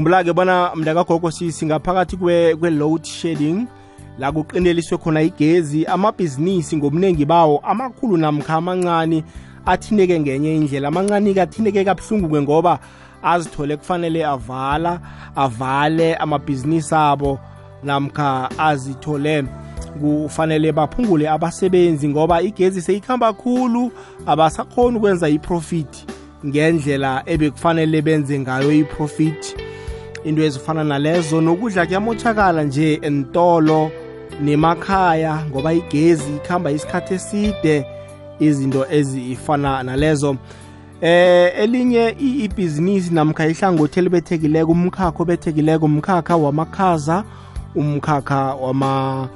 khumbula-ke bona mntakagogo singaphakathi kwe-load shedding la kuqineliswe khona igezi amabhizinisi ngobuningi bawo amakhulu namkha amancane athineke ngenye indlela. Amancane-ke athineke kabuhlungu-ke ngoba azithole kufanele avala avale amabhizinisi abo namkha azithole kufanele baphungule abasebenzi ngoba igezi seyikhamba khulu abasakhoni ukwenza iprofit ngendlela ebekufanele benze ngayo iprofit. Into ezifana nalezo nokudla kuyamotshakala nje entolo nemakhaya ngoba igezi ikhamba isikhathi eside izinto ezifana nalezo. Eh elinye ibhizinisi namkha ihlangothi elibethekileko umkhakha obethekileko umkhakha wamakhaza umkhakha wama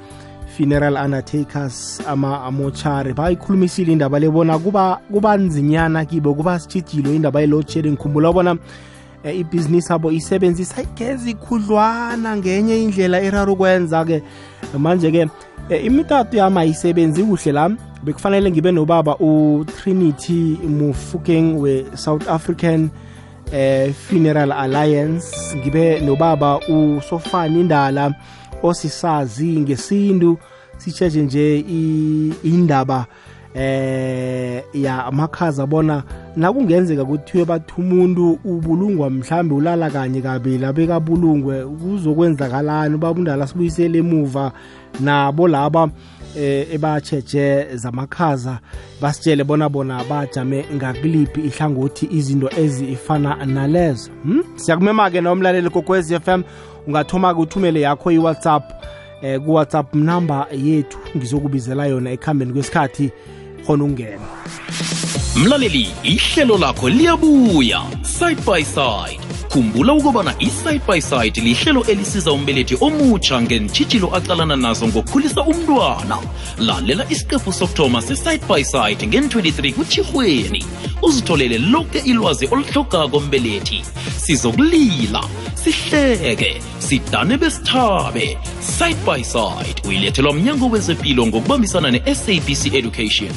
funeral undertakers ama-amochari bayikhulumisile indaba le bona kuba kuba nzinyana kibo kuba sitshijilo indaba ye-load shedding khumbula bona e, ibhizinisi abo isebenzisa igezi khudlwana ngenye indlela eraro ukwenza-ke manje-ke e, imitatu yami ayisebenzi kuhle la. Bekufanele ngibe nobaba utrinity mufukeng we-south african eh, funeral alliance. Ngibe nobaba usofani indala osisazi ngesintu. Sitshetshe nje indaba eh ya amakhaza bona nakungenzeka kuthiwe bathi umuntu ubulungwa mhlambe ulala kanye kabili abekabulungwe kuzokwenzakalani babundala sibuyisele emuva nabo laba eh ebatsheje zamakhaza basitshele bona bona bajame ngakuliphi ihlangothi izinto ezifana nalezo hmm? siyakumema-ke nomlaleli kokwez f m ungathoma-ke uthumele yakho i-whatsapp eh ku-whatsapp number yethu ngizokubizela yona ekuhambeni kwesikhathi khona ukungena. Mlaleli ihlelo lakho liyabuya. Side by side. Khumbula ukubana i-side by side lihlelo elisiza umbelethi omutsha ngentshitshilo acalana nazo ngokukhulisa umntwana. Lalela isiqephu sokuthoma se-side by side ngen-23 kutshirhweni uzitholele lonke ilwazi oluhlogako mbelethi. Sizokulila sihleke sidane besithabe. Side by side uyilethelwa mnyango wezempilo ngokubambisana ne-sabc education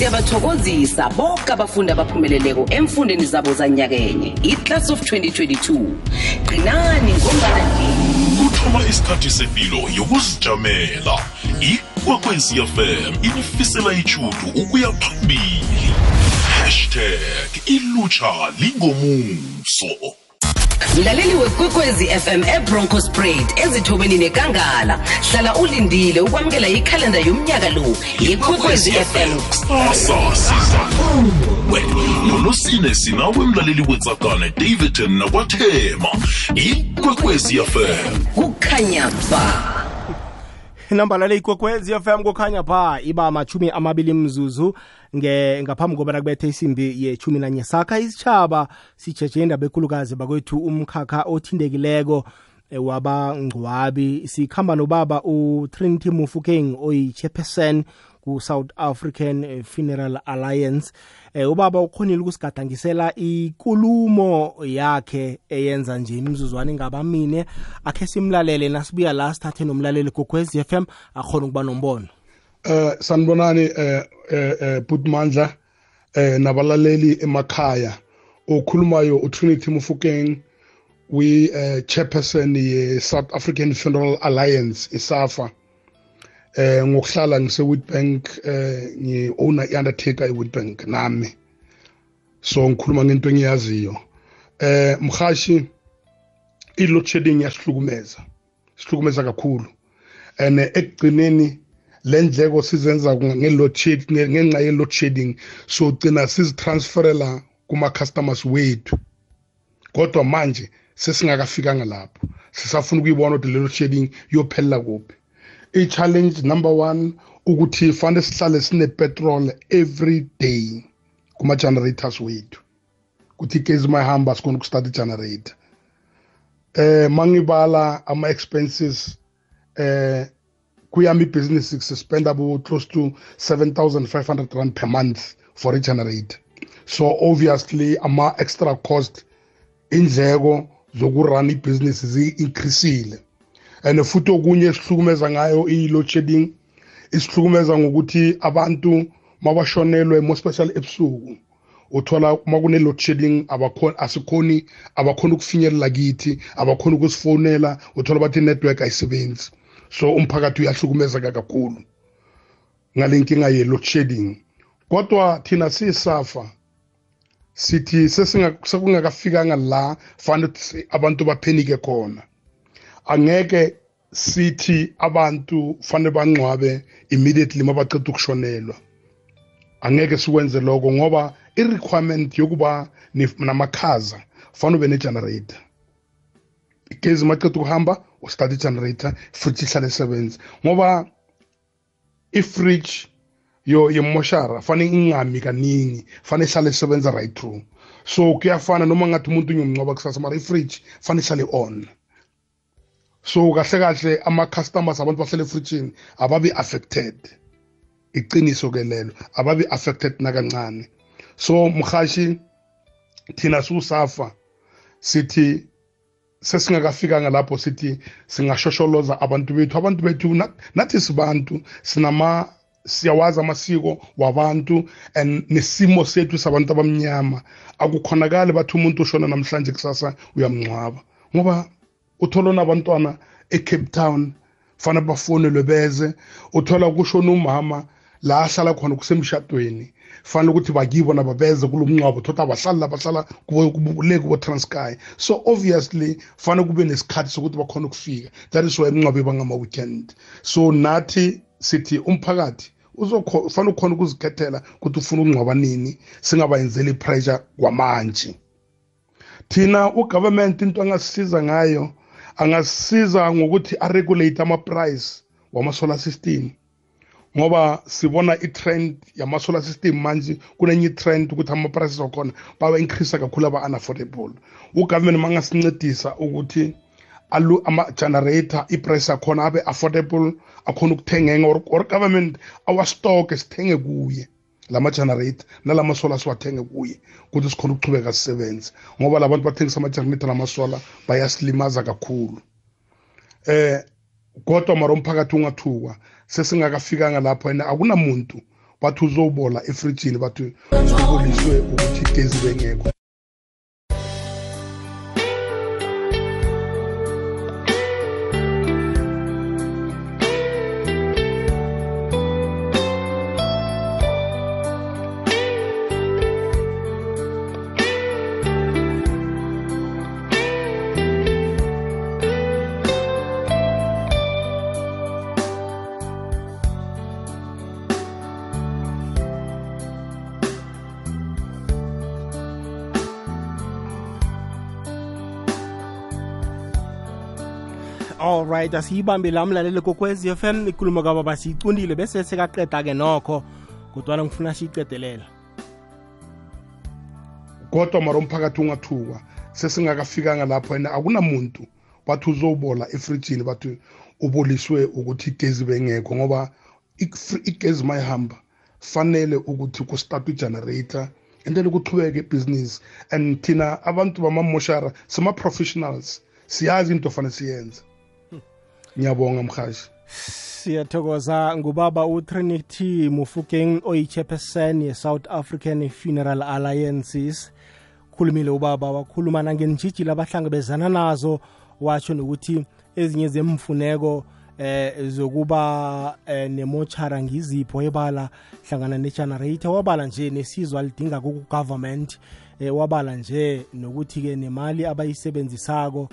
siyabathokozisa bonke abafundi abaphumeleleko emfundeni zabo zanyakenye. Iclass of 2022 qinani ngombana nje kuthoma isikhathi sepilo yokuzijamela. Ikwekwezi fm inifisela ichudu ukuya phambili. Hashtag ilutsha lingomuso. Mlaleli wekwekwezi fm ebronco sprayed ezithobeni nekangala hlala ulindile ukwamukela ikhalenda yomnyaka lo yekwekwezi fm kusasa siza kuwe ngolosine sinawe mlaleli wetsakane davidton nakwathema ikwekwezi fm kukhanya ba. Inamba lale ikwekwezi fm kukhanya pha iba machumi amabili mzuzu nge ngaphambi kobana kubethe isimbi yechumi nanye. Sakha isitshaba sijeje indaba ekhulukazi bakwethu umkhakha othintekileko eh, wabangcwabi. Sikhamba nobaba utrinity mufukeng oyi-chairperson ku-south african eh, funeral alliance. Eh, ubaba ukhonile ukusigadangisela ikulumo yakhe eyenza nje imizuzwana ingabamine. Akhe simlalele nasibuya la sithathe nomlaleli gokwez f m akhona ukuba nombono. Eh sanibonani eh eh Putmandla eh nabalaleli emakhaya. Okhulumayo uTrinity Mufokeng we uh, chairperson ye South African Funeral Alliance isafa. Eh ngokuhlala ngise Witbank eh ngi owner i-undertaker e-Witbank nami. So ngikhuluma ngento engiyaziyo. Eh mhashi i-load shedding yasihlukumeza sihlukumeza kakhulu. And ekugcineni lendleko sizenza nge-load shed ngenxa ye-load shedding so gcina sizitransferela kuma-customers wethu. Kodwa manje sesingakafikanga lapho. Sisafuna ukuyibona ukuthi le-load shedding yophelela kuphi. I-challenge number one ukuthi fanele sihlale sine-petrol every day kuma-generators wethu. Kuthi igezi mayihamba sikhona ukustarta i-generator. Eh mangibala ama-expenses eh kuyami ibhizinisi sispenda abo close to 7500 rand per month for a generator so obviously ama-extra cost indleko zokurun ibhizinisi zi-increasile and futhi okunye esihlukumeza ngayo i-load shedding isihlukumeza ngokuthi abantu mabashonelwe more special ebusuku uthola uma kune-load shedding asikhoni abakhoni ukufinyelela kithi abakhoni ukusifonela uthola bathi network ayisebenzi. So umphakathi uyahlukumezeka kakhulu ngale nkinga ye-load shedding kodwa thina siyisafa sithi sekungakafikanga la fanele abantu baphenike khona. Angeke sithi abantu fanele bangcwabe immediately mabaceda ukushonelwa. Angeke sikwenze lokho ngoba i-requirement yokuba namakhaza fanele ube ne-generator. Igezi maceda ukuhamba ustart i-generator futhi ihlale isebenze ngoba i-fridge yo yemoshara fanele ingami kaningi fanele ihlale isebenza right through. So kuyafana noma ngathi umuntu uyomngcwaba kusasa mara i-fridge fanele ihlale on so kahle kahle ama-customers abantu bahlele efrijini ababi affected. Iqiniso ke lelo ababi affected nakancane. So mhashi thina siusafa sithi sesingakafikanga lapho sithi singashosholoza abantu bethu. Abantu bethu nathi sibantu sinama siyawazi amasiko wabantu and nesimo sethu sabantu abamnyama. Akukhonakali bathi umuntu ushona namhlanje kusasa uyamngcwaba ngoba uthola nabantwana eCape Town fanele bafonelwe beze uthola kushona umama la ahlala khona kusemshadweni fanele ukuthi bakibo nabo beze kulo mncwabo thola abahlali labahlala le kubo Transkei. So obviously fanele kube nesikhathi sokuthi bakhona ukufika. That is why imncwabo bangama weekend so nathi sithi umphakathi uzofanele ukhona ukuzikhethela ukuthi ufuna ukungcwaba nini singabayenzeli pressure kwamanje. Thina ugovernment into angasisiza ngayo angasisiza ngokuthi aregulate ama-price wama-solar system ngoba sibona i-trend yama-solar system manje kunenye i-trend ukuthi ama-prices wakhona bawa-increase kakhulu aba-unaffordable. Ugovernment mangasincedisa ukuthi ama-generator i-price yakhona abe affordable akhona ukuthengeka or, or government awastoke sithenge kuye. Lama-generator nalama-solar siwathenge kuye ukuthi sikhona ukuchubeka sisebenze. Ngoba labantu bathengisa ama-generator namasolar bayasilimaza kakhulu. Eh kodwa mara umphakathi ungathukwa sesingakafikanga lapho and akunamuntu bathi uzobola efrijini bathi uboliswe ukuthi igezi bengekho. Alright asiyibambe la mlaleli kokwezi FM ikulumo kababa siyicundile bese sekaqeda-ke nokho kodwana ngifuna siyiqedelela. Kodwa mara umphakathi ungathukwa sesingakafikanga lapho and akunamuntu bathi uzobola efrijini bathi uboliswe ukuthi igezi bengekho ngoba igezi mayihamba fanele ukuthi kustatwe i-generator and then kuqhubeke ibhizinisi and thina abantu bamamoshara sima-professionals siyazi into fanele siyenze. Ngiyabonga mhashi siyathokoza ngubaba utrinity mufukeng oyi-chairperson ye-south african funeral alliances. Khulumile ubaba wakhuluma nangenjijilo abahlangabezana nazo watsho nokuthi ezinye zemfuneko eh zokuba eh, nemochara ngizipho ebala hlangana ne-generator wabala nje nesizo alidinga ku-government eh, wabala nje nokuthi-ke nemali abayisebenzisako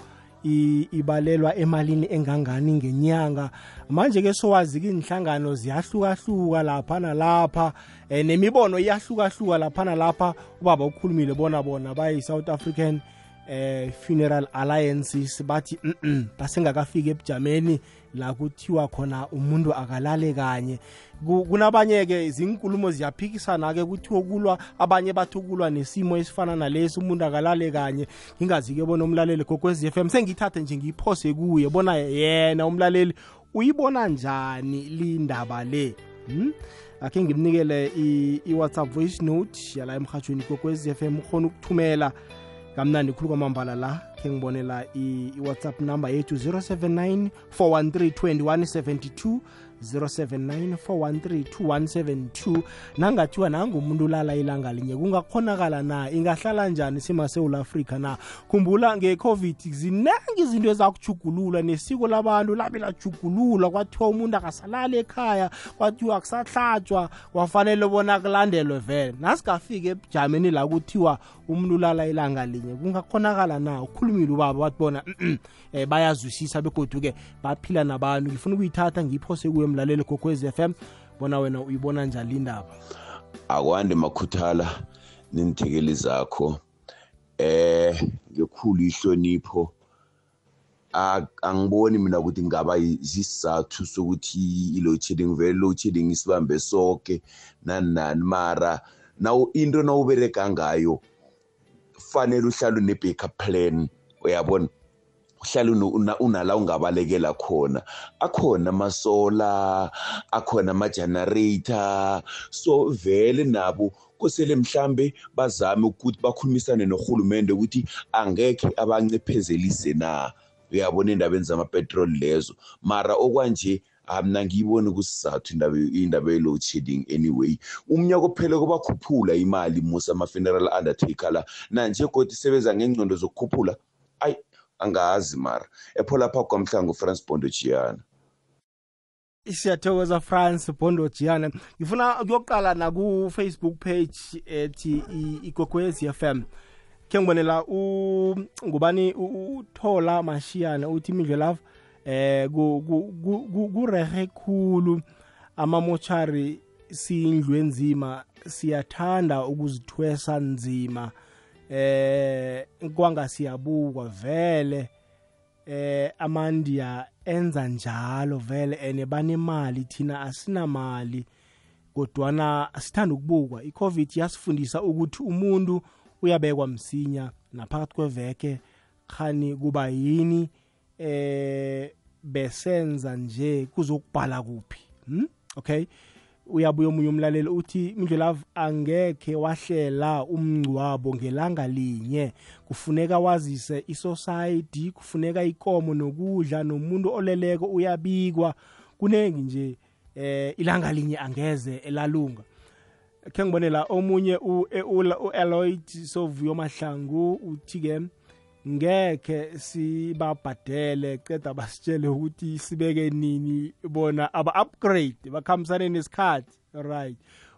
ibalelwa emalini engangani ngenyanga. Manje ke sowazi-ke inhlangano ziyahlukahluka lapha nalapha um nemibono iyahlukahluka lapha. Nalapha ubaba ukhulumile bona bona bayi-south african eh funeral alliances bathi mm basengakafika ebujameni la kuthiwa khona umuntu akalale kanye. Kunabanye-ke izinkulumo ziyaphikisana-ke kuthiwa kulwa abanye bathi ukulwa nesimo esifana nalesi umuntu akalale kanye. Ngingazi-ke bona umlaleli gokwezi FM sengiyithathe nje ngiyiphose kuye bona yena umlaleli uyibona njani lindaba le? Hmm? akhe ngimnikele i-whatsapp voice note yala emhatshweni kokwezi FM ukhona ukuthumela kamnandi khulu kwamambala la khe ngibonela i-whatsapp number yethu 079 413 2172 0794132172 nangathiwa nangumuntu ulala ilanga linye kungakhonakala na? Ingahlala njani simasewula afrika na? Khumbula nge-covid zinengi izinto ezakujugulula nesiko labantu labe lajugululwa kwathiwa umuntu akasalali ekhaya kwathiwa kusahlatshwa kwafanele bona kulandelwe vele. Nasigafike ebujameni la kuthiwa umuntu ulala ilanga linye kungakhonakala na? Ukhulumile ubaba wathi bona um bayazwisisa begodu-ke baphila nabantu. Ngifuna ukuyithatha ngiyiphose kuyo emlaleli gokwez f m. Bona wena uyibona njani indaba? Akwande makhuthala nenithekeli zakho. Eh ngekhulu ihlonipho. A- angiboni mina ukuthi ngaba zisizathu sokuthi i-load shedding vele load shedding isibambe sonke nani nani? Mara naw into nawubereka ngayo fanele uhlale une-backup plan. Uyabona? Una- unala ungabalekela khona. Akhona amasola akhona ama-generator so vele nabo kosele mhlambe bazame ukuthi bakhulumisane norhulumende ukuthi angekhe abancephezelise na. Uyabona endabeni zamapetroli lezo? Mara okwanje mna ngiyiboni kusizathu indaba ye-load shedding anyway. Umnyaka ophele kubakhuphula imali musa ama-funeral undertaker la. Nanje godi sebenza ngengcondo zokukhuphula ayi angazi mara. Epho lapha kwamhlangu france bondo giana siyathokoza france bondo giana ngifuna ukuyoqala naku-facebook page ethi igogwezi fm khe ngibonela u- ngubani? U- u- uthola mashiyana uthi mindlelavu eh ku- ku- ku- ku- kurehe khulu amamochari siyindlu enzima. Siyathanda ukuzithwesa nzima. Eh kwanga siyabukwa vele. Eh amandiya enza njalo vele ene banemali thina asinamali kodwana sithanda ukubukwa. I-covid yasifundisa ukuthi umuntu uyabekwa msinya naphakathi kweveke khani kuba yini? Eh besenza nje kuzokubhala kuphi? Hmm? okay? Uyabuya omunye umlaleli uthi mindlelavu angekhe wahlela umngcwabo ngelanga linye. Kufuneka wazise isociety kufuneka ikomo nokudla nomuntu oleleko uyabikwa. Kunengi nje eh ilanga linye angeze elalunga. Khe ngibone la omunye u- ula- u-eloid sovuyo mahlangu uthi-ke ngekhe sibabhadele ceda basitshele ukuthi sibeke nini bona aba-upgrade bakhambisane nesikhathi. Right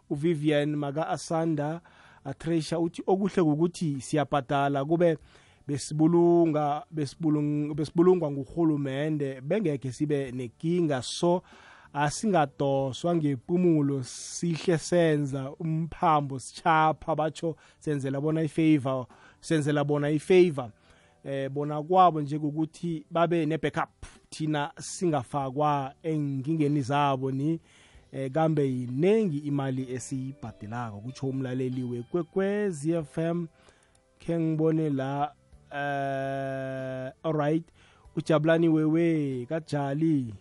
uvivian maka-asanda atresha uthi okuhle kukuthi siyabhadala kube besibulunga besibulung- besibulungwa ngurhulumende bengekhe sibe nenkinga so asingadoswa ngepumulo sihle senza umphambo sichapha batsho senzela bona ifavor senzela bona ifavor. Eh bona kwabo nje ukuthi babe ne-backup thina singafakwa enkingeni zabo ni eh kambe yinengi imali esiyibhadelako kutsho umlaleli wekwekwezi FM khe ngibone la eh alright ujabulani wewe kajali.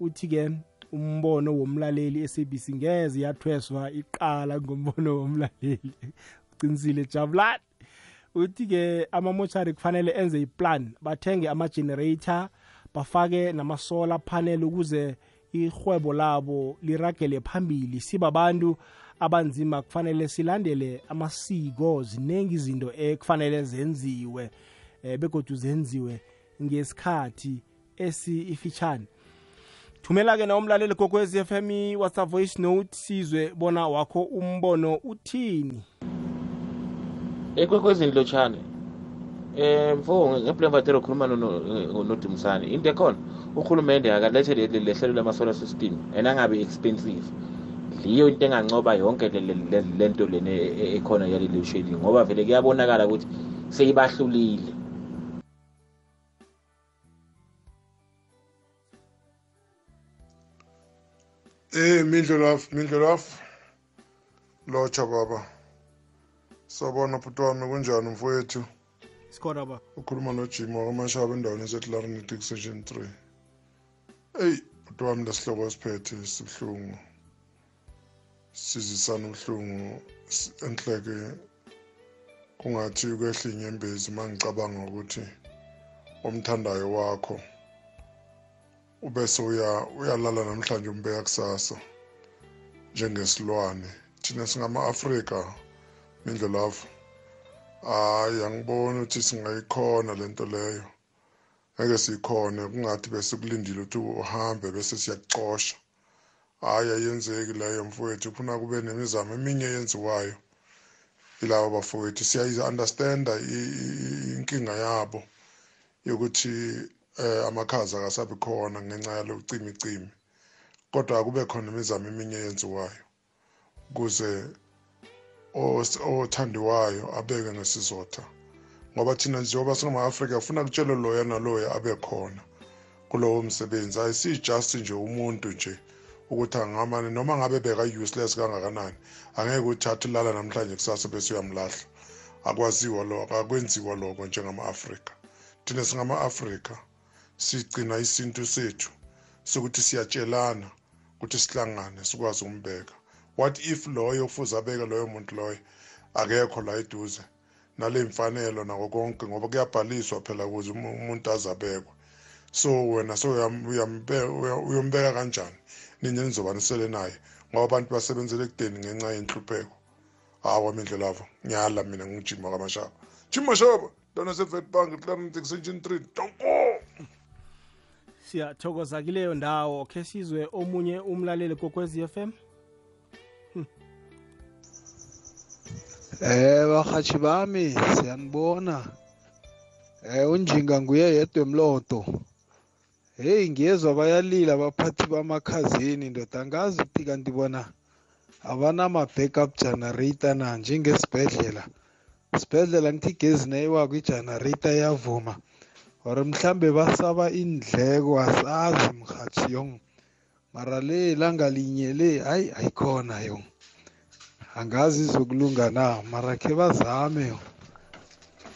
Uthi-ke umbono womlaleli esabc ngeze yathweswa iqala ngombono womlaleli. Uqinisile jabulani? Uthi-ke amamochari kufanele enze iplan bathenge ama-generator bafake nama-solar panel ukuze ihwebo labo liragele phambili. Sibabantu abanzima kufanele silandele amasiko ziningi izinto ekufanele zenziwe eh, begodu zenziwe ngesikhathi esifitshane thumela-ke na umlaleli gokwezi FM i-whatsapp voice note sizwe bona wakho umbono uthini. Ekwekwezini lotshane um mfo ngeplemvatero ukhuluma nodimusane into ekhona urhulumende akalethe le- le- lehlelo lama-solar system and angabi expensive. Liyo into engancoba yonke le- le- le- le nto lena e- ekhona yaleli shading ngoba vele kuyabonakala ukuthi seyibahlulile. Eh Mindlolafu Mindlolafu Locha baba. Sabona bhuti wami kunjani mfowethu? Sikhona ba? Ukhuluma nojima wakamashaba endaweni esetlarinetic section 3 eyi bhuti wami lesihlobo esiphethe sibuhlungu. Sizisana ubuhlungu s- enhleke kungathi kwehla inyembezi uma ngicabanga ukuthi omthandayo wakho ubese uya uyalala namhlanje umbeka kusasa njengesilwane. Thina singama-afrika. Mindlelavu hayi angiboni ukuthi singayikhona lento leyo. Ngeke siyikhone kungathi bese kulindile ukuthi uhambe bese siyakuxosha. Hayi ayenzeki leyo mfowethu kufuna kube nemizamo eminye eyenziwayo yilabo bafowethu. Siyayi-understanda inkinga yabo yokuthi eh amakhaza akasabi khona ngenxa yalo cimicimi. Kodwa akube khona imizamo eminye eyenziwayo ukuze othandiwayo abeke ngesizotha. Ngoba thina njengoba singama-afrika kufuna kutshele loya naloya abe khona kulowo msebenzi. Ayisijust nje umuntu nje ukuthi angamane noma ngabe beka-useless kangakanani angeke uthathe ulala namhlanje kusasa bese uyamlahla. Akwaziwa lokho akwenziwa lokho njengama-afrika. Thina singama-afrika sigcina isintu sethu sokuthi siyatshelana ukuthi sihlangane sikwazi umbeka what if loyo kufuze abeke loyo muntu loyo? Akekho la eduze. Nale mfanelo nako konke ngoba kuyabhaliswa phela ukuze umuntu azabekwe so wena so uyombeka kanjani? Ninye nizoba nisele naye? Ngoba abantu basebenzele ekudeni ngenxa yenhlupheko. Hawa mindlelavo ngiyala mina ngijima kamashaba. Jima shaba ntwana sevetbank clarent extension three donko siyathokoza kileyo ndawo. Khe sizwe omunye umlaleli kokwezi FM Eh bahathi bami siyanibona. Eh unjinga nguye yedwa emlodo. Hey ngiyezwa bayalila abaphathi bamakhazini ndoda angazi ukuthi kanti bona abanama backup generator na njengesibhedlela. Sibhedlela ngithi igezi nayiwako i-generator iyavuma. Or mhlambe basaba indleko asazi mhathi yong. Mara le langa linye le hayi ayikhona yong. Angazi izokulunga na mara khe bazame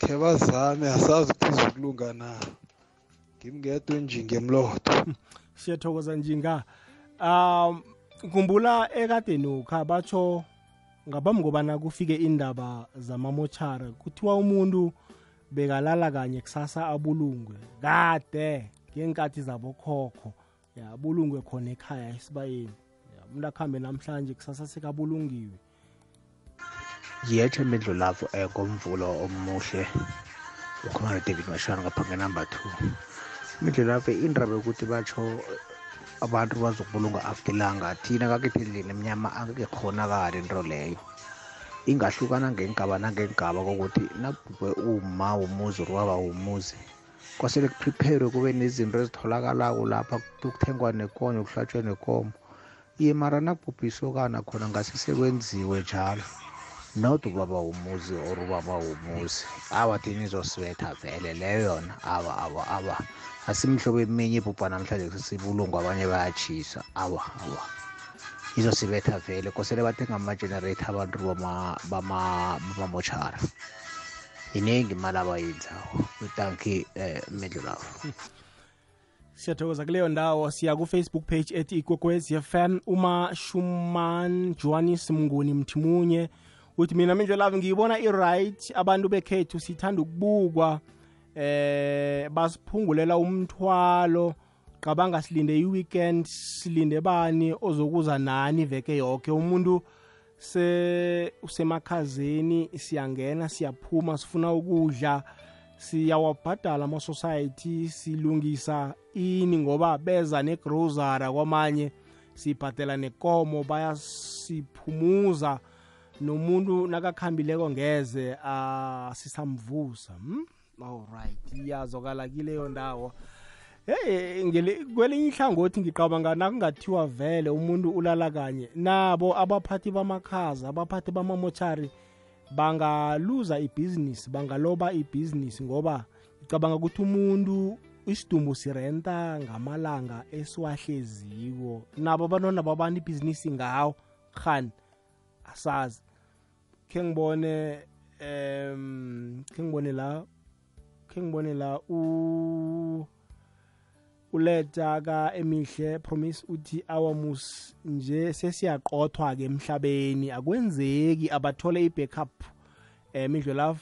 khe bazame asazi ukuthi izokulunga na. Ngimngedwa njinge emlodo siyathokoza njinga um kumbula ekadeni ukha batsho ngaphambi kobana kufike indaba zamamotshara kuthiwa umuntu bekalala kanye kusasa abulungwe. Kade ngenkathi zabokhokho ya abulungwe khona ekhaya esibayeni. Umuntu akuhambe namhlanje kusasa sekabulungiwe yetsho imidlo lapho um komvulo omuhle ukhuluma nodavid mashana ngapha ngenumber two. Imidlo lapho indaba yokuthi batsho abantu bazokubulunga after ilanga thina kakithi endlini emnyama angeke khonakale into leyo. Ingahlukana ngengaba nangengaba kokuthi nakubhubhe uma umuzi or waba umuzi kwasele kuprepare kube nezinto ezitholakalako lapha kuthengwa nekonyo kuhlatshwe nekomo. Iye mara nakubhubhe isokana khona ngase sekwenziwe njalo. Not ubaba umuzi or ubaba umuzi awa thina izosibetha vele leyo yona awa awa awa. Asimhlobo eminye ibhubha namhlanje sibulungu abanye bayatshisa awa awa. Izosibetha vele kosele bathenga ama-generator abantu bamamotshara iningi imali abayenzawo utanki um medlo lapho siyathokoza kuleyo ndawo. Siya kufacebook page ethi ikwekwez f m shuman johannis mnguni mthimunye uthi mina minjo love ngiyibona i-right abantu bekhethu sithanda ukubukwa eh basiphungulela umthwalo. Qabanga silinde i-weekend silinde bani ozokuza nani veke yonke umuntu se usemakhazeni siyangena siyaphuma sifuna ukudla siyawabhadala ama-society silungisa ini ngoba beza negrosara kwamanye sibhadela nekomo bayasiphumuza. Nomuntu nakakhambileko ngeze asisamvusa hmm? alright iyazokala kileyo ndawo. Hey kwelinye ihlangothi ngiqabanga nakungathiwa vele umuntu ulala kanye nabo abaphathi bamakhaza abaphathi bamamochari bangaluza ibhizinisi bangaloba ibhizinisi ngoba ngicabanga ukuthi umuntu isidumbu sirenta ngamalanga esiwahleziko. Nabo abantwana babana ibhizinisi ngawo khani asazi. Khe ngibone um khe ngibone la khe ngibone la u uleta ka emihle promise uthi awamus nje sesiyaqothwa ke emhlabeni. Akwenzeki abathole i-backup eh midlo love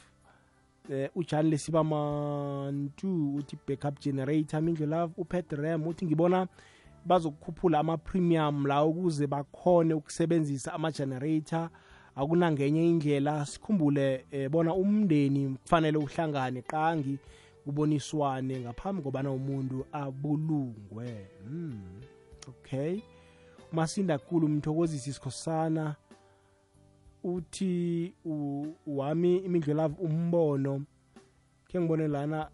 eh, ujan lesiba mantu uthi backup generator. Mindlo love upet ram uthi ngibona bazokukhuphula ama-premium la ukuze bakhone ukusebenzisa ama-generator. Akunangenye indlela sikhumbule eh, bona umndeni kufanele uhlangane qangi kuboniswane ngaphambi kobana umuntu abulungwe hmm. okay masinda kulu mthokozisi sikhosana uthi u- wami imidlolavu umbono ke ngibone lana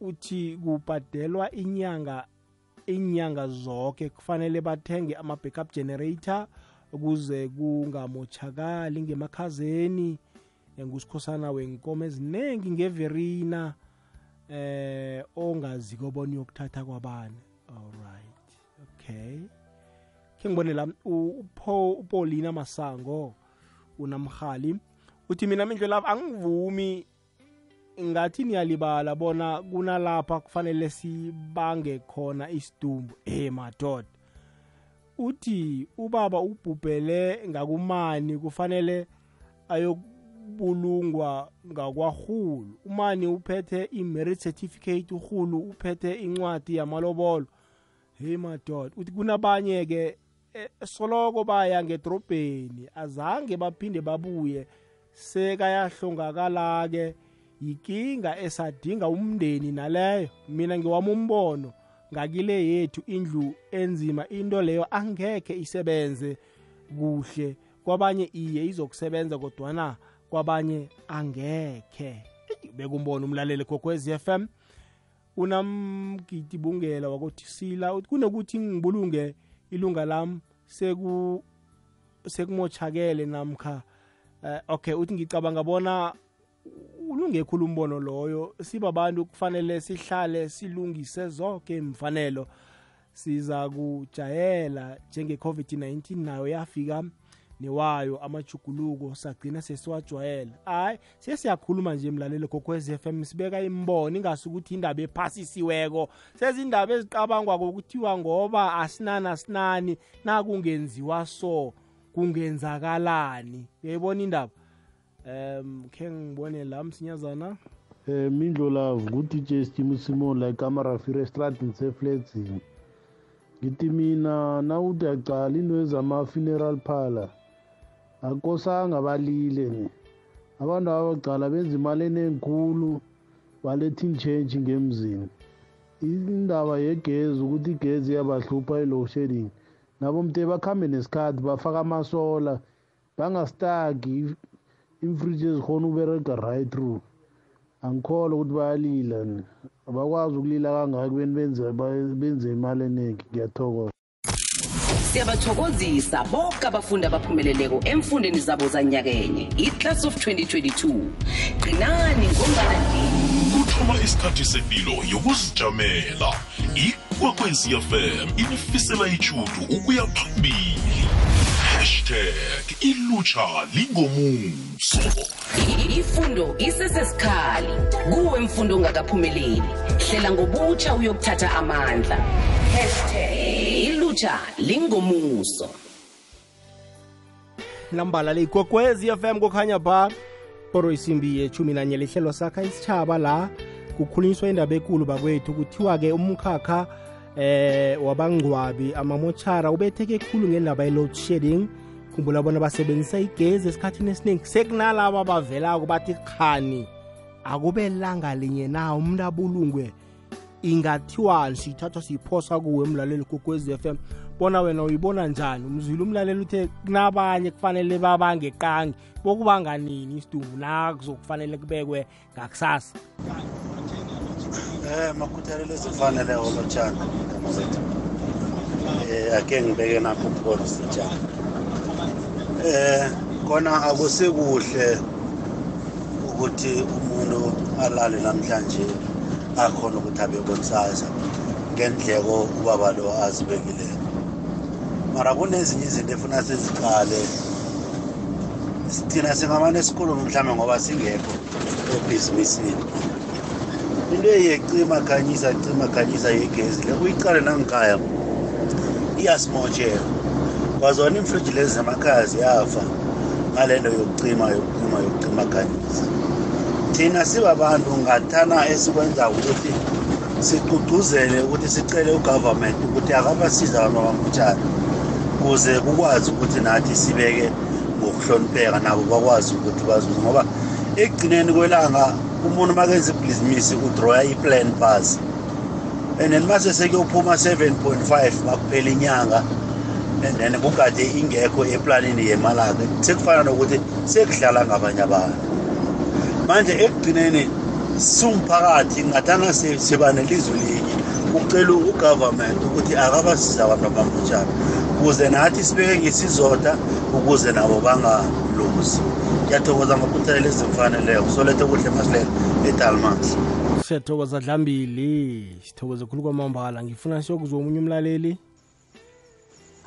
uthi kubhadelwa inyanga inyanga zonke kufanele bathenge ama-backup generator ukuze kungamochakali ngemakhazeni ngusikhosana wenkomo eziningi ngeverina eh ongazi kobona uyokuthatha kwabani. Alright okay. Khe ngibone la u- upho upolina masango unamhali uthi mina mindlo lava angivumi ngathi niyalibala bona kunalapha kufanele sibange khona isidumbu. Eh madoda uthi ubaba ubhubhele ngakumani kufanele ayokubulungwa ngakwarhulu. Umani uphethe i-merit certificate urhulu uphethe incwadi yamalobolo. Hey madoda uthi kunabanye-ke eh, soloko baya ngedrobheni azange baphinde babuye sekayahlongakala-ke yikinga esadinga umndeni naleyo. Mina ngiwami umbono ngakile yethu indlu enzima into leyo angekhe isebenze kuhle. Kwabanye iye izokusebenza kodwana kwabanye angekhe. Eyi, bekumbona umlaleli kokwez FM unamgidi bungela wakothisila uthi kunokuthi ngibulunge ilunga lami seku sekumotshakele namkha uh, okay uthi ngicabanga bona ulunge khulu umbono loyo. Sibabantu kufanele sihlale silungise zonke imfanelo. Siza kujayela njenge-covid-19 nayo yafika newayo amajuguluko sagcina sesiwajwayela. Hayi siye siyakhuluma nje mlaleli gokwez f m sibeka imbono ingasukuthi indaba ephasisiweko. Sezindaba eziqabangwa kokuthiwa ngoba asinani asinani nakungenziwa so kungenzakalani. Uyayibona indaba? Um khe ngibone la msinyazana. Um mindlo love ngu-dj stimo simon la ikamarafire estradini sefledzini ngithi mina nawuthi acala into ezama-funeral parlor akosanga balile ne. Abantu abacala benza imali enenkhulu baletha intshentshi ngemzini. Indaba yegezi ukuthi igezi iyabahlupha i-low shedding nabo mde bakhambe nesikhathi bafaka amasola bangastagi imfriji ezikhona uberega right through. Angikholwa ukuthi bayalila ne abakwazi ukulila kangaki beni benze benze imali eningi ngiyathokoza. Siyabathokozisa bonke abafundi abaphumeleleko emfundeni zabo zanyakenye. Iclass of 2022 qinani ngombana kuthoma isikhathi sepilo yokuzijamela. Ikwekwezi fm inifisela ichudu ukuya phambili. Hashtag ilutsha lingomuso. I- ifundo isesesikhali kuwe mfundo ongakaphumeleli. Hlela ngobutsha uyokuthatha amandla. Hashtag ilutsha lingomuso. Lambala le ikwekwezi fm kukhanya ba. Poro isimbi yechumi nanye lihlelo sakha isitshaba la. Kukhulunyiswa indaba ekulu bakwethu kuthiwa-ke umkhakha eh wabangcwabi amamotshara ubetheke khulu ngendaba ye-load shedding. Khumbula bona basebenzisa igezi esikhathini esiningi sekunalaba bavelako bathi khani akube langa linye na? Umuntu abulungwe ingathiwani siyithathwa siyiphosa kuwe emlaleli kokwez f m. Bona wena uyibona njani? Umzwile umlaleli uthe kunabanye kufanele babange qangi. Bokubanga nini isidumbu nakuzokufanele kubekwe ngakusasa. Eh makhuthalelo ezifaneleyo lotshani igama. Eh ake ngibeke nakho ukubona sitshani. Eh kona akusekuhle ukuthi umuntu alale namhlanje akhona ukuthi abe kusasa ngendleko ubaba lo azibekile. Mara kunezinye izinto efuna siziqale thina singamane sikhulume mhlawumbe ngoba singekho ebhizinisini into eyecima khanyisa cima khanyisa yegezi le uyiqale nangikhaya iyasimotshela kwazona imfriji lezi zemakhaya ziyafa ngale nto yokucima yokucima yokucima khanyisa thina sibabantu ngathana esikwenza ukuthi sigqugquzele ukuthi sicele ugovernment ukuthi akabasiza abantu abamutshana ukuze kukwazi ukuthi nathi sibeke ngokuhlonipheka nabo bakwazi ukuthi bazuze ngoba ekugcineni kwelanga umuntu makenza ibhizinisi udroya i-plan pass and then mase sekuyophuma 7.5 makuphela inyanga and then kugade ingekho eplanini yemalakhe sekufana nokuthi sekudlala ngabanye abantu. Manje ekugcineni sumphakathi ngathana siba nelizwi linye ucela ugovernment ukuthi akabasiza abantu abamutshana ukuze nathi sibeke ngesizotha ukuze nabo bangaluzi ngiyathokoza ngokuthelela ezimfaneleyo solethe kuhle masilela edalmax siyathokoza dlambili. Sithokoze khulu kwamambala. Ngifuna siyokuzwa omunye umlaleli.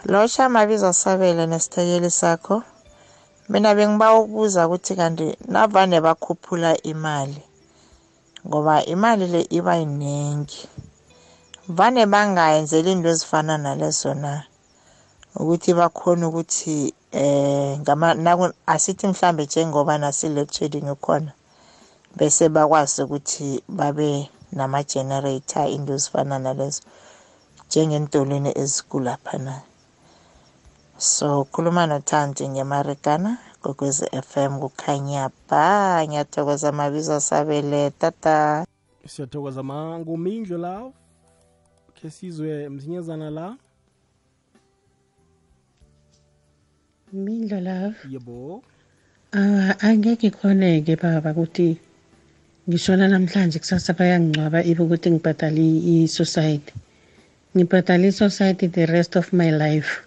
Lotsha mabizo sabele nesithekeli sakho. Mina bengiba ukubuza ukuthi kanti navane bakhuphula imali ngoba imali le iba yiningi vane bangayenzeli into ezifana nalezo na? Ukuthi bakhona ukuthi eh ngama asithi mhlambe njengoba nasi-load shedding khona bese bakwazi ukuthi babe nama-generator into ezifana nalezo njengentolweni ezikulaphana. So khuluma nothandi ngemarikana kokwezi FM kukhanya ba ngiyathokoza mabizo sabele tata. Siyathokoza mangumindlo la khe sizwe mzinyezana la. Mindlo love. yebo Ah angeke ikhoneke baba ukuthi ngishona namhlanje kusasa bayangcwaba ibe ukuthi ngibhadala i-society. Ngibhadala i-society the rest of my life.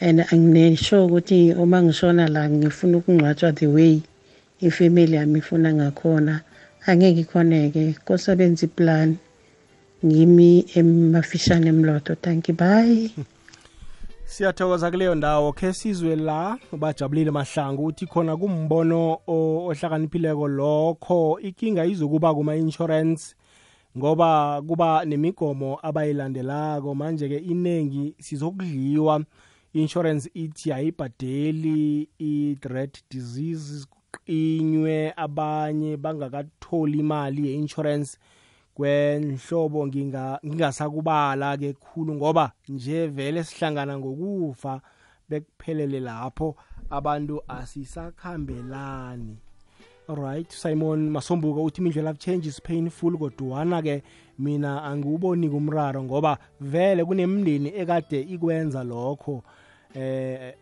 And anginesho ukuthi uma ngishona la ngifuna ukungcwatshwa the way ifamily yami ifuna ngakhona. Angeke ikhoneke kosebenza iplan. Ngimi emafishane emloto. Thank you. Bye. siyathokoza kuleyo ndawo khe sizwe la bajabulile mahlangu ukuthi khona kumbono o- ohlakaniphileko lokho. Ikinga izokuba kuma-insurance ngoba kuba nemigomo abayilandelako. Manje-ke iningi sizokudliwa. Insurance ithi ayibhadeli i-dread disease kuqinywe abanye bangakatholi imali ye-insurance. Kwenhlobo nginga- ngingasakubala ke khulu ngoba nje vele sihlangana ngokufa bekuphelele lapho abantu asisakhambelani. Alright simon masombuka uthi imindlela of change is painful kodwana ke mina angiwuboni kumraro ngoba vele kunemindeni ekade ikwenza lokho eh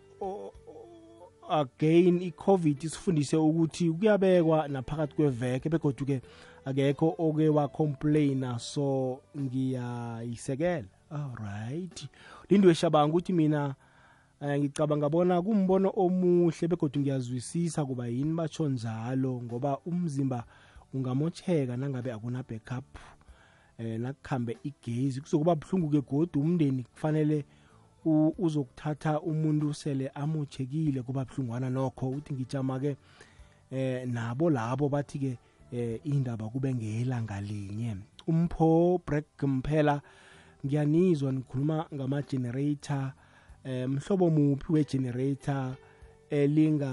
again i-covid isifundise ukuthi kuyabekwa naphakathi kweveke begodwa ke akekho oke wacomplaina so ngiyayisekela. Alright. Lindwe shabanga ukuthi mina eh, ngicabanga bona kumbono omuhle begodwa ngiyazwisisa kuba yini batsho njalo ngoba umzimba ungamotsheka nangabe akuna backup eh nakukhambe igezi. Kuzokuba buhlungu-ke godu umndeni kufanele u- uzokuthatha umuntu sele amotshekile kuba buhlungwana nokho. Uthi ngijama-ke eh nabo labo bathi-ke eh indaba kube ngelanga linye. Umpho break mphela ngiyanizwa nikhuluma ngama-generator eh mhlobo muphi we-generator elinga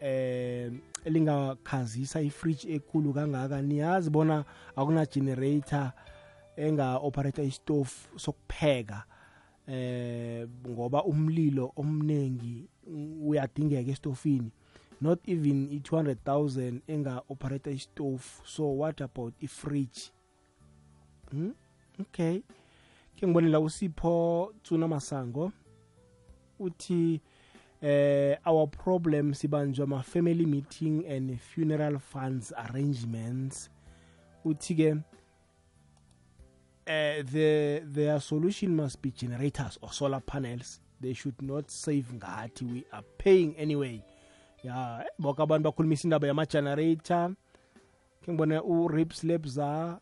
eh elingakhazisa ifridge ekhulu kangaka? Niyazi bona akuna generator enga-operator istove sokupheka eh ngoba umlilo omningi uyadingeka estofini not even i-200,000 enga-operator istove so what about i-fridge hmm? okay. Ke ngibonela usipho tsuna masango uthi eh our problem sibanjwa ma-family meeting and funeral funds arrangements. Uthi ke uh, the their solution must be generators or solar panels. They should not save ngathi we are paying anyway ya boke abantu bakhulumisa indaba yama-generator. Ke ngibone u-rips lebza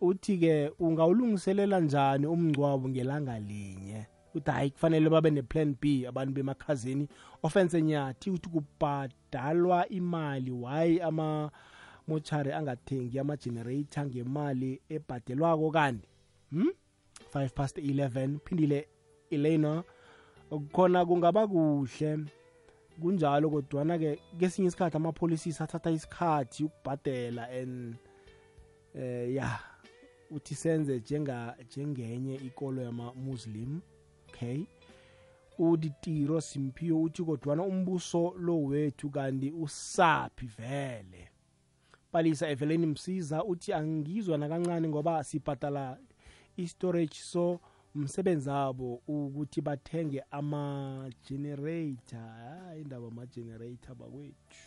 uthi-ke ungawulungiselela njani umngcwabo ngelanga linye? Uthi hayi kufanele babe ne-plan b abantu bemakhazeni. Offense nyathi uthi kubhadalwa imali why ama-mochari angathengi ama-generator ngemali ebhadelwako kanti? Hmm? 5 past 11 phindile elena khona kungaba kuhle. Kunjalo kodwana-ke kesinye isikhathi amapholisisi athatha isikhathi ukubhadela and eh ya uthi senze njenga njengenye ikolo yama-muslim okay? Uditiro simphiwe uthi kodwana umbuso lo wethu kanti usaphi vele? Palisa eveleni msiza uthi angizwa nakancane ngoba sibhadala i-storage so umsebenzi wabo ukuthi bathenge ama-generator hayi indaba ama-generator bakwethu.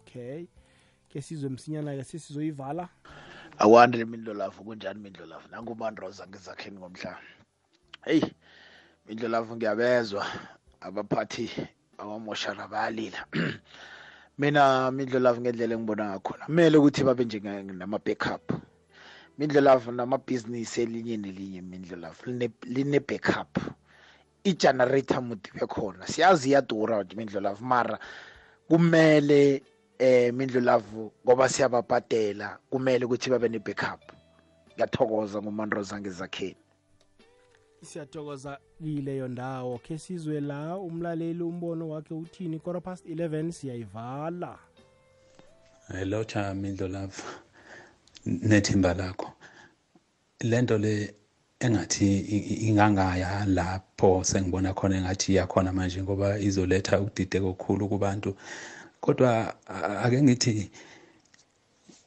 Okay ke sizwe msinyana-ke sesizoyivala? Akwande mindlolavu kunjani mindlolavu nangumandroza ngizakheni ngomhlaba heyi mindlolavu ngiyabezwa abaphathi abamoshara bayalila. Mina mindlolavu ngendlela engibona ngakhona kumele ukuthi babe nama-backup. Mindlolavu namabhizinisi elinye nelinye mindlolavu line-backup i-generator mude bekhona siyazi iyadura mindlolavu mara kumele eh mindlulavu ngoba siyababhadela kumele ukuthi babe ne-backup ngiyathokoza ngumandroza ngezakheni. Siyathokoza kileyo ndawo khe sizwe la umlaleli umbono wakhe uthini quarter past 11 siyayivala. Hello cha mindlo love nethimba lakho. Lento le engathi ingangaya lapho sengibona khona engathi iyakhona manje ngoba izoletha ukudideka okukhulu kubantu. Kodwa ake ngithi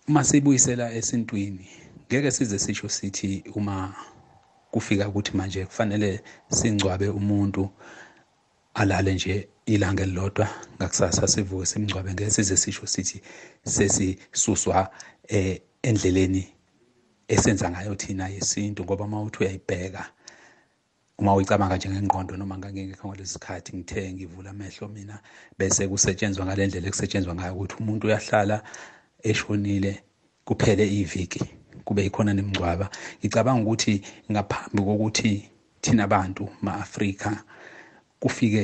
masibuyisela esintwini ngeke size sisho sithi uma kufika ukuthi manje kufanele singcwabe umuntu alale nje ilanga elilodwa ngakusasa sivuke simngcwabe ngeke size sisho sithi sesisuswa eh endleleni esenza ngayo thina yesintu ngoba uma uthi uyayibheka uma uyicabanga njengengqondo noma ngangengekho ngalesi sikhathi ngithe ngivula amehlo mina bese kusetshenzwa ngale ndlela ekusetshenzwa ngayo ukuthi umuntu uyahlala eshonile kuphele iviki kube yikhona nemngcwaba ngicabanga ukuthi ngaphambi kokuthi thina bantu ma-afrika kufike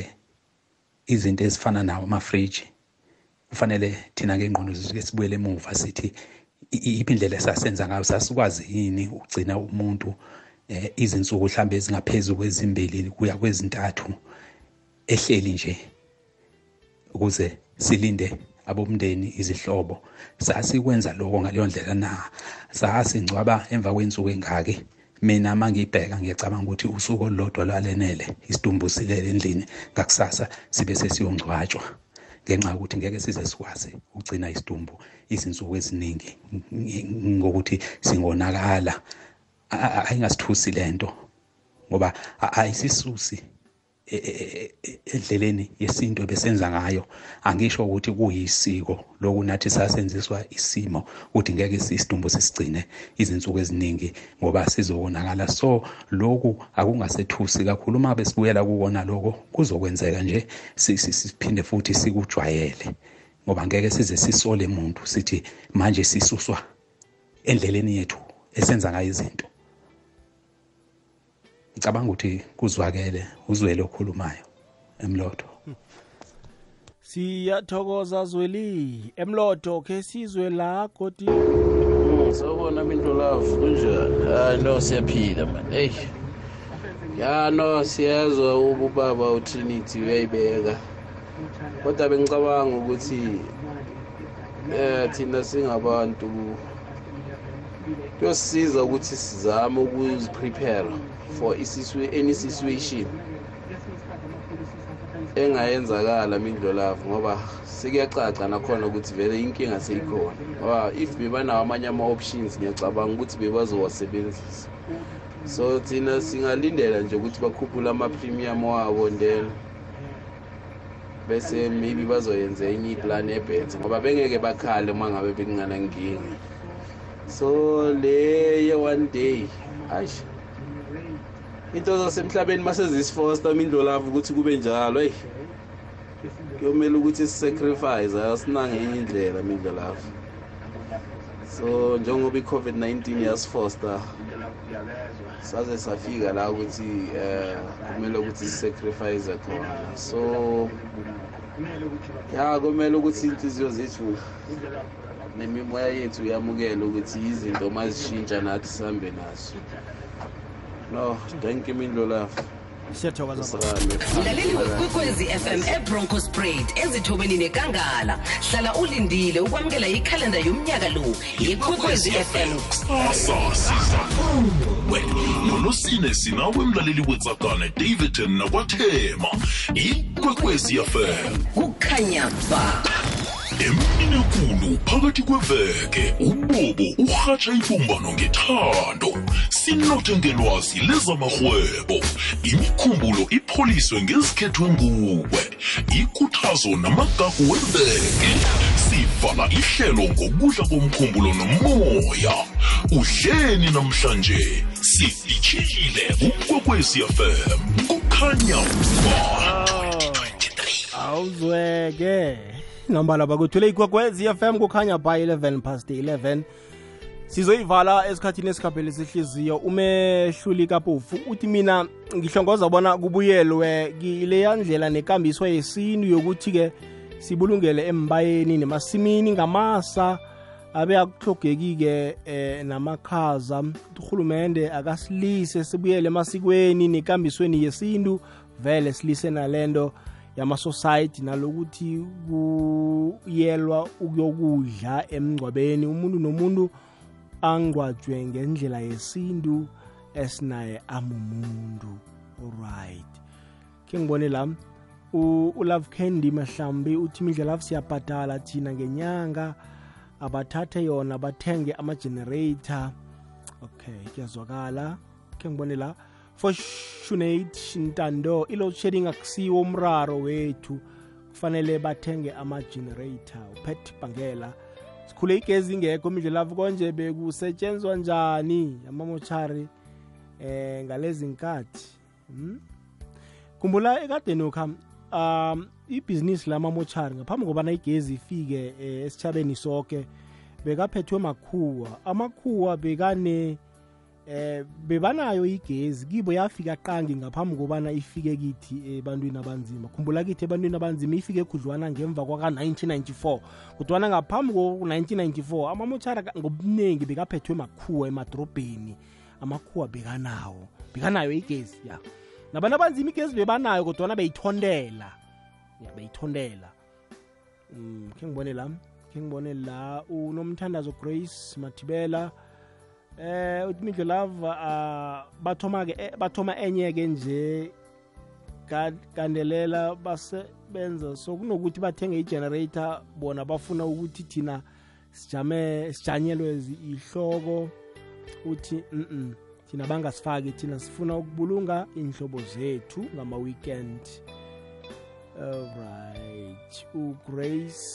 izinto ezifana nawo amafriji kufanele thina ngengqondo zisuke sibuyele emuva sithi indlela esasenza ngayo sasikwazi yini ukugcina umuntu eh, izinsuku mhlambe ezingaphezulu kwezimbili kuya kwezintathu ehleli nje ukuze silinde abomndeni izihlobo. Sasikwenza lokho ngaleyo ndlela na? Sasingcwaba emva kwensuku engaki. Mina mangibheka ngiyacabanga ukuthi usuku olulodwa lwalenele isidumbu silele endlini ngakusasa sibe sesiyongcwatshwa. Ngenxa yokuthi ngeke size sikwazi ukugcina isidumbu izinsuku eziningi ngokuthi singonakala. Ayingasithusi lento ngoba ayisisusi. Endleleni yesintu besenza ngayo. Angisho ukuthi kuyisiko lokunathi sasenziswa isimo ukuthi ngeke isidumbu sisigcine izinsuku eziningi ngoba sizobonakala. So lokhu akungasethusi kakhulu uma besibuyela kuwona lokho kuzokwenzeka nje siphinde futhi sikujwayele ngoba ngeke size sisole muntu sithi manje sisuswa endleleni yethu esenza ngayo izinto. Ngicabanga ukuthi kuzwakele uzwele okhulumayo emlotho. Siyathokoza zweli. Emlotho ke sizwe la godi. Sawubona minto love kunjani? Hayi no siyaphila mani eyi ya no siyazwa ubaba utrinity uyayibeka. Kodwa bengicabanga ukuthi eh thina singabantu. Kuyosisiza ukuthi sizame ukuziprepare for any situation engayenzakala mindlolavu ngoba sekuyacaca nakhona ukuthi vele inkinga seyikhona. Ngoba if bebanawo amanye ama-options ngiyacabanga ukuthi bebazowasebenzisa. So thina singalindela nje ukuthi bakhuphule ama-premium wabo then bese maybe bazoyenza enye iplan ebhethe ngoba bengeke bakhale uma ngabe bekunganankinga. So le ye-one day ashi into zasemhlabeni masezisifosta mindlolavu ukuthi kube njalo eyi. Kuyomele ukuthi sisacrifice asinange indlela mindlolavu so njengoba i-covid-19 yasifosta saze safika la ukuthi um kumele ukuthi sisacrifice khona. So ya kumele ukuthi iy'nhliziyo zethu nemimoya yethu yamukele ukuthi izinto mazishintsha nathi sihambe nazo. No thank you mindlolafu siyathokoza mlaleli wekwekwezi fm ebronco sprayed ezithobeni nekangala. Hlala ulindile ukwamukela ikhalenda yomnyaka lo. Yekwekwezi fm kusasa siza kuwe. Ngolosine sinawe mlaleli wetsakane davidton nakwathema. Ikwekwezi fm kukhanya ba. Emini ekulu phakathi kweveke ubobo urhatsha ibumbano ngethando. Sinothe ngelwazi lezamahwebo imikhumbulo ipholiswe ngezikhethwe nguwe ikhuthazo namagagu weveke. Sivala ihlelo ngokudla komkhumbulo nomoya. Udleni namhlanje sifitshile ukwekwezi fm kukhanya ba awuzweke. Nambala bakuthule ikwekwezi fm kukhanya by 11 past 11 sizoyivala esikhathini esikhapheli sihliziyo umehluli kapofu uthi mina ngihlongoza bona kubuyelwe kileya ndlela nekambiso yesintu yokuthi-ke sibulungele embayeni nemasimini ngamasa abe akuhlogeki-ke eh, namakhaza. Urhulumende akasilise sibuyele emasikweni nekambisweni yesintu vele silise nalento yamasociety nalokuthi kuyelwa ukuyokudla emngcwabeni. Umuntu nomuntu angcwatshwe ngendlela yesintu esinaye amumuntu. Alright ke ngibone la u- ulove candy mahlambi uthi imidlalafu siyabhadala thina ngenyanga. Abathathe yona bathenge ama-generator. Okay kuyazwakala. Ke ngibone la fortunate ntando i-load shedding akusiwo umraro wethu. Kufanele bathenge ama-generator upet bangela. Sikhule igezi ingekho imidlelavu konje bekusetshenzwa njani amamochari eh ngalezi nkathi? Hmm? khumbula ekadeni ukha um ibhizinisi lamamochari ngaphambi kobana igezi ifike eh, esitshabeni sonke bekaphethwe makhuwa. Amakhuwa bekane eh bebanayo igezi kibo yafika qangi ngaphambi kobana ifike kithi ebantwini abanzima. Khumbula kithi ebantwini abanzima ifike khudlwana ngemva kwaka-1994 kodwana ngaphambi ko-1994 amamochara ngobuningi bekaphethwe makhuwa emadrobheni amakhuwa bekanawo bekanayo igezi ya. Nabantu abanzima igezi bebanayo kodwana beyithondela ya beyithondela um khe ngibone la khe ngibone la unomthandazo grace mathibela eh uthi midlo lava uh, bathoma ke eh, bathoma enye ke nje ka- kandelela basebenza so kunokuthi bathenge i-generator bona bafuna ukuthi thina sijame sijanyelwe zi- ihloko uthi mm thina bangasifaki thina sifuna ukubulunga inhlobo zethu ngama-weekend. Alright ugrace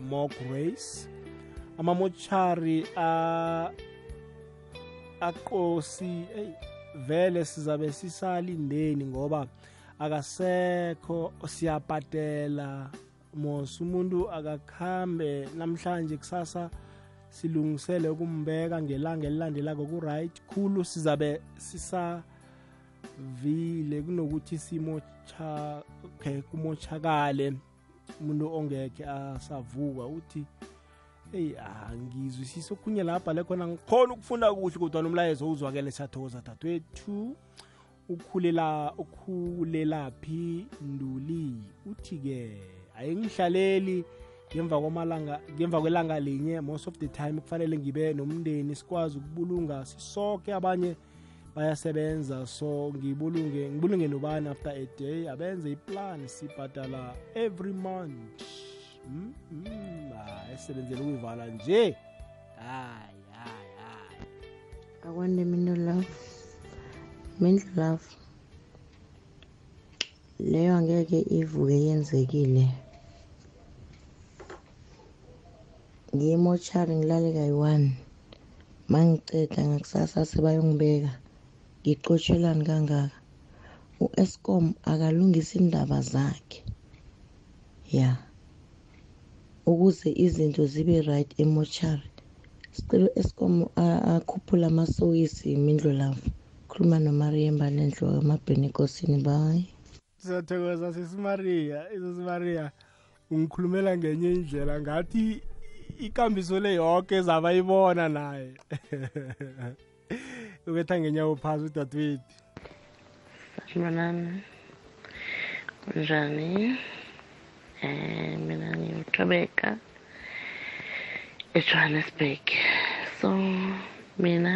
more grace. Amamochari a aqosi ey vele sizabe sisalindeni ngoba akasekho siyapatela mos umuntu akakhambe namhlanje kusasa silungisele ukumbeka ngelanga elilandelako ku-right khulu sizabe sisavile kunokuthi simocha okay kumochakale umuntu ongekhe asavuka uthi eyi angizwisisi okhunye lapha le khona ngikhona ukufunda kuhle kodwa nomlayezo uzwakele siyathokoza dadwethu ukhulela ukhulelaphi nduli? Uthi-ke ayingihlaleli ngemva kwamalanga ngemva kwelanga linye. Most of the time kufanele ngibe nomndeni sikwazi ukubulunga sisoke abanye bayasebenza. So ngibulunge ngibulunge nobani after a day? Abenze iplan sibhadala every month. Mm, mm, ah, esebenzele ukuyivala nje. Hayi hayi hayi akwande mina love mindlu love leyo angeke ivuke yenzekile. Ngiyemochari ngilale kayi-one. Mangiceda ngakusasa sebayongibeka ngiqotshelani kangaka. U-escom akalungisa indaba zakhe. Ya. Ukuze izinto zibe right emochari sicela u-escom akhuphule amasokisi mindlu lavo khuluma nomariemba lenhlobo amabheni ekosini bayi siyathokoza sisimaria isisimaria ungikhulumela ngenye indlela ngathi ikambiso le yonke zabayibona naye. Ubetha ngenyawo phasi udadewethu. Sanibonani kunjani eh mina ngiyuthobeka eJohannesburg so mina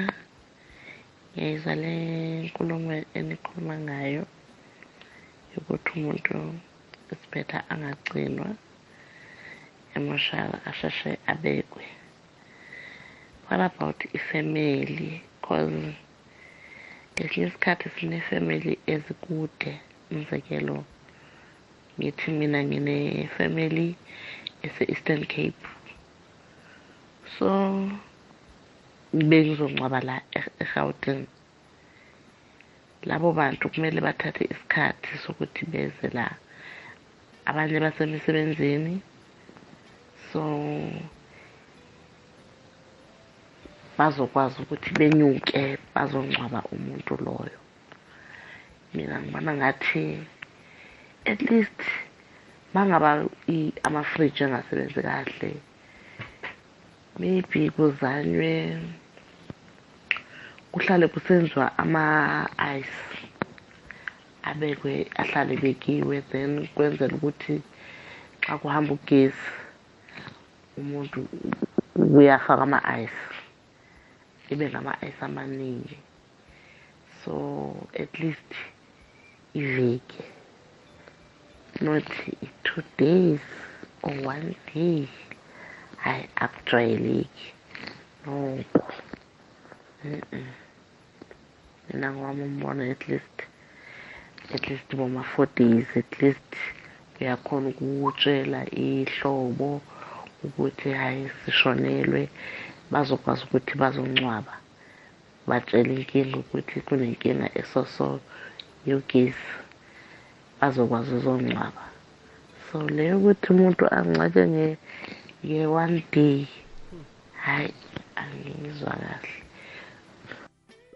ngiyayizwa le nkulumo enikhuluma ngayo yokuthi umuntu isibetha angagcinwa emotional asheshe abekwe what about ifamily cause ngesinye isikhathi sinefamily ezikude umzekelo ngithi mina ngine-family ese-eastern cape. So bengizongcwaba la e- egauteng. Labo bantu kumele bathathe isikhathi sokuthi beze la abanye basemisebenzini. So bazokwazi ukuthi benyuke bazongcwaba umuntu loyo. Mina ngibona ngathi at least bangaba i- amafriji angasebenzi kahle. Maybe kuzanywe kuhlale kusenziwa ama-ice abekwe ahlale bekiwe then kwenzela ukuthi xa kuhamba ugesi umuntu uyafaka ama-ice ibe ngama-ice amaningi. So at least iveki not two days or one day. Hayi akujwayeleki noko Mm-mm. mina ngowami umbono at least at least boma-four days. At least uyakhona ukutshela ihlobo ukuthi hayi sishonelwe. Bazokwazi ukuthi bazongcwaba batshele inkinga ukuthi kunenkinga esoso yogesi bazokwazi uzongcwaba so leyo ukuthi umuntu angcwatshe nge- nge-one day hhayi angizwa kahle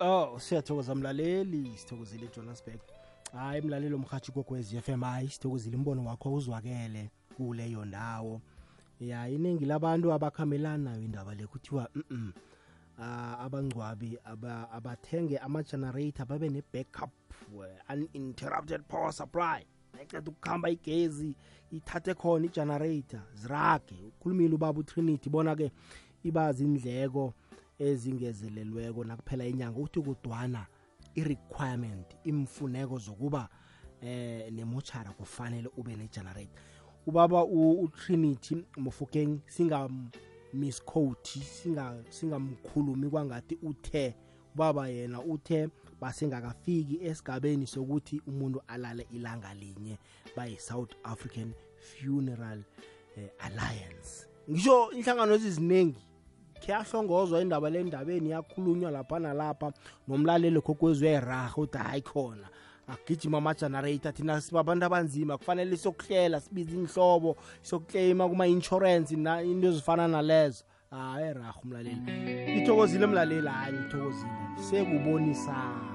Oh siyathokoza mlaleli sithokozile eJohannesburg. Hayi mlaleli omhathi f m hayi sithokozile umbono wakho uzwakele kuleyo ndawo. Ya iningi labantu abakhamelana nayo indaba le kuthiwa mm abangcwabi abathenge ama generator babe ne backup uh, uninterrupted power supply. Eceda ukukhamba igezi ithathe khona igenerator zirage. Ukhulumile ubaba uTrinity bona ke ibazi indleko ezingezelelweko nakuphela inyanga uthi kudwana i-requirement imfuneko zokuba eh nemochara kufanele ube ne-generator ubaba u- utrinity mofokeng singammisquote singa- singamkhulumi kwangathi uthe ubaba yena uthe basengakafiki esigabeni sokuthi umuntu alale ilanga linye bayi-south african funeral eh, alliance. Ngisho inhlangano eziziningi kuyahlongozwa indaba le ndabeni yakhulunywa lapha nalapha nomlaleli khokwezi uyayiraha ukuthi hayi khona agijima ama-generator thina sibabantu abanzima kufanele siyokuhlela sibize inhlobo siyokukleyima kuma-insurance na into ezifana nalezo. Hayi raha umlaleli. Ngithokozile mlaleli hayi ngithokozile. Sekubonisana